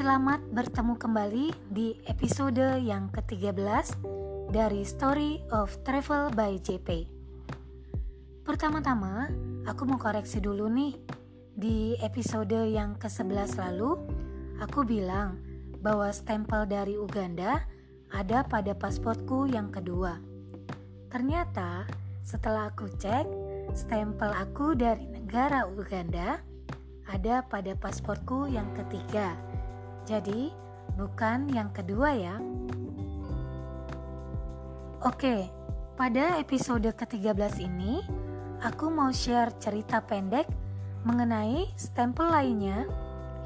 Selamat bertemu kembali di episode yang ke-13 dari Story of Travel by JP. Pertama-tama, aku mau koreksi dulu nih. Di episode yang ke-11 lalu, aku bilang bahwa stempel dari Uganda ada pada pasportku yang kedua. Ternyata, setelah aku cek, stempel aku dari negara Uganda ada pada pasportku yang ketiga jadi, bukan yang kedua ya. Oke, pada episode ke-13 ini, aku mau share cerita pendek mengenai stempel lainnya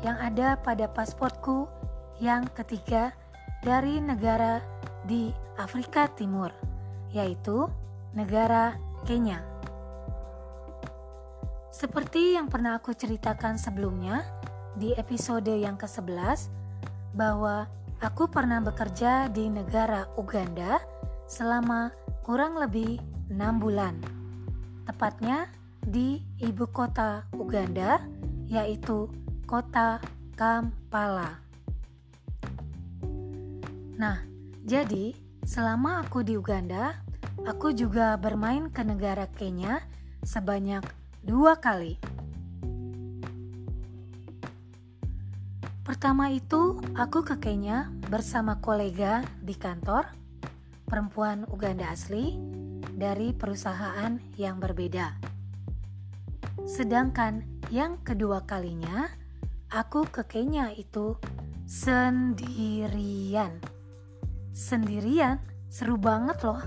yang ada pada pasportku yang ketiga dari negara di Afrika Timur, yaitu negara Kenya. Seperti yang pernah aku ceritakan sebelumnya, di episode yang ke-11 bahwa aku pernah bekerja di negara Uganda selama kurang lebih 6 bulan. Tepatnya di ibu kota Uganda yaitu kota Kampala. Nah, jadi selama aku di Uganda, aku juga bermain ke negara Kenya sebanyak dua kali. Pertama itu, aku ke Kenya bersama kolega di kantor, perempuan Uganda asli dari perusahaan yang berbeda. Sedangkan yang kedua kalinya, aku ke Kenya itu sendirian. Sendirian, seru banget loh.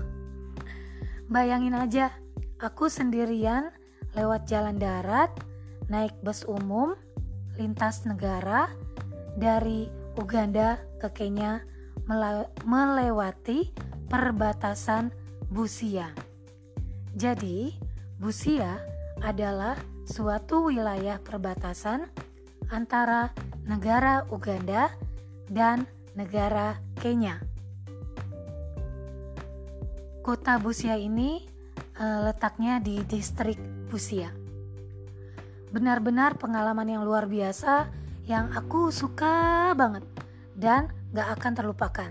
Bayangin aja, aku sendirian lewat jalan darat, naik bus umum, lintas negara, dari Uganda ke Kenya melewati perbatasan Busia. Jadi, Busia adalah suatu wilayah perbatasan antara negara Uganda dan negara Kenya. Kota Busia ini uh, letaknya di distrik Busia. Benar-benar pengalaman yang luar biasa yang aku suka banget dan gak akan terlupakan.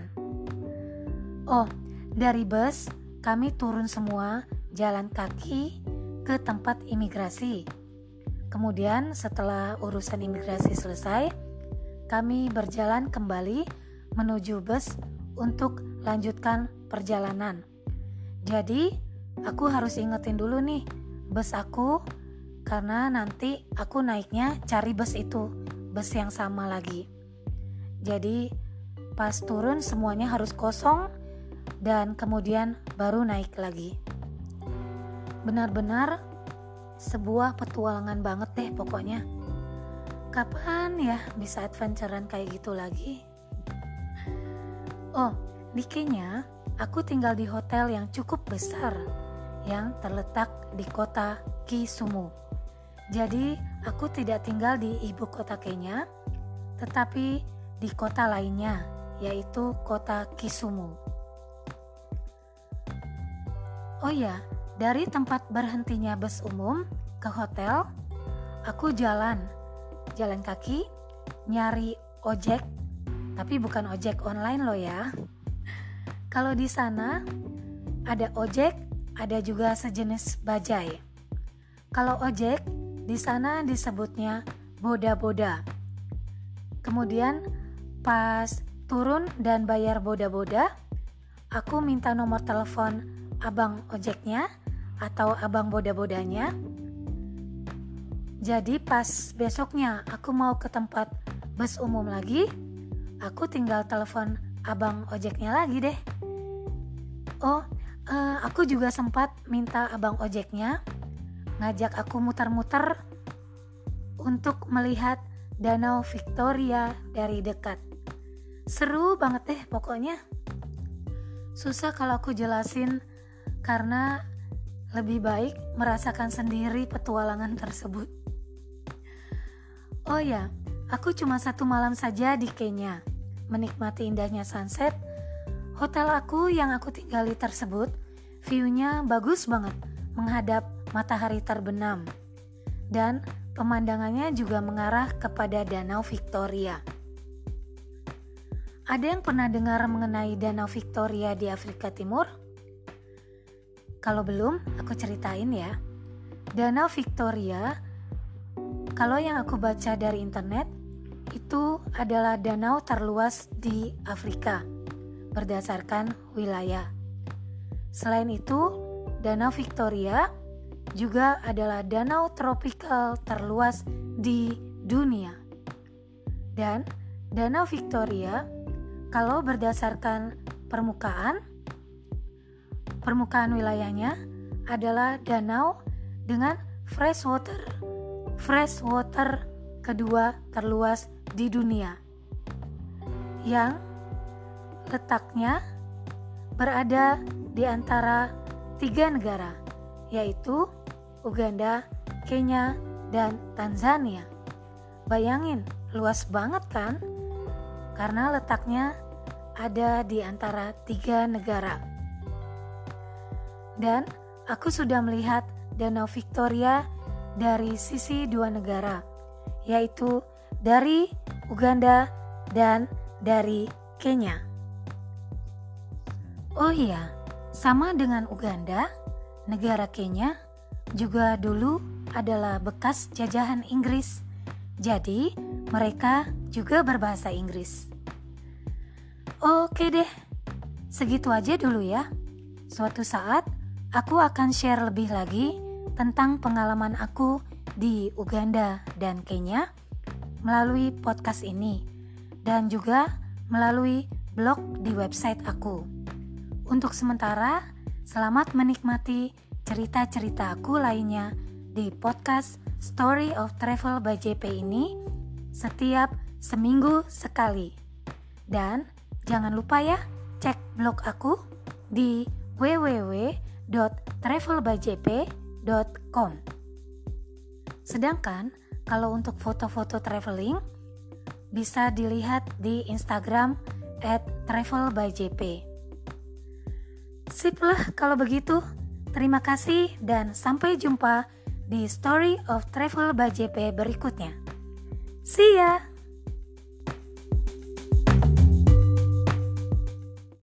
Oh, dari bus kami turun semua jalan kaki ke tempat imigrasi. Kemudian setelah urusan imigrasi selesai, kami berjalan kembali menuju bus untuk lanjutkan perjalanan. Jadi, aku harus ingetin dulu nih bus aku karena nanti aku naiknya cari bus itu bus yang sama lagi. Jadi pas turun semuanya harus kosong dan kemudian baru naik lagi. Benar-benar sebuah petualangan banget deh pokoknya. Kapan ya bisa adventurean kayak gitu lagi? Oh, di Kenya aku tinggal di hotel yang cukup besar yang terletak di kota Kisumu. Jadi Aku tidak tinggal di ibu kota Kenya, tetapi di kota lainnya, yaitu kota Kisumu. Oh ya, dari tempat berhentinya bus umum ke hotel, aku jalan, jalan kaki, nyari ojek, tapi bukan ojek online loh ya. Kalau di sana ada ojek, ada juga sejenis bajai. Kalau ojek di sana disebutnya boda-boda. Kemudian pas turun dan bayar boda-boda, aku minta nomor telepon abang ojeknya atau abang boda-bodanya. Jadi pas besoknya aku mau ke tempat bus umum lagi, aku tinggal telepon abang ojeknya lagi deh. Oh, uh, aku juga sempat minta abang ojeknya ngajak aku muter-muter untuk melihat Danau Victoria dari dekat. Seru banget deh pokoknya. Susah kalau aku jelasin karena lebih baik merasakan sendiri petualangan tersebut. Oh ya, aku cuma satu malam saja di Kenya, menikmati indahnya sunset. Hotel aku yang aku tinggali tersebut, view-nya bagus banget, menghadap matahari terbenam, dan pemandangannya juga mengarah kepada Danau Victoria. Ada yang pernah dengar mengenai Danau Victoria di Afrika Timur? Kalau belum, aku ceritain ya. Danau Victoria, kalau yang aku baca dari internet, itu adalah danau terluas di Afrika berdasarkan wilayah. Selain itu, Danau Victoria juga adalah danau tropikal terluas di dunia. Dan Danau Victoria kalau berdasarkan permukaan permukaan wilayahnya adalah danau dengan fresh water fresh water kedua terluas di dunia yang letaknya berada di antara tiga negara yaitu Uganda, Kenya, dan Tanzania. Bayangin, luas banget kan? Karena letaknya ada di antara tiga negara. Dan aku sudah melihat Danau Victoria dari sisi dua negara, yaitu dari Uganda dan dari Kenya. Oh iya, sama dengan Uganda, negara Kenya juga dulu adalah bekas jajahan Inggris. Jadi, mereka juga berbahasa Inggris. Oke deh, segitu aja dulu ya. Suatu saat aku akan share lebih lagi tentang pengalaman aku di Uganda dan Kenya melalui podcast ini dan juga melalui blog di website aku. Untuk sementara, selamat menikmati cerita-cerita aku lainnya di podcast Story of Travel by JP ini setiap seminggu sekali. Dan jangan lupa ya, cek blog aku di www.travelbyjp.com. Sedangkan kalau untuk foto-foto traveling bisa dilihat di Instagram travelbyjp. Sip lah kalau begitu. Terima kasih dan sampai jumpa di Story of Travel by JP berikutnya. See ya!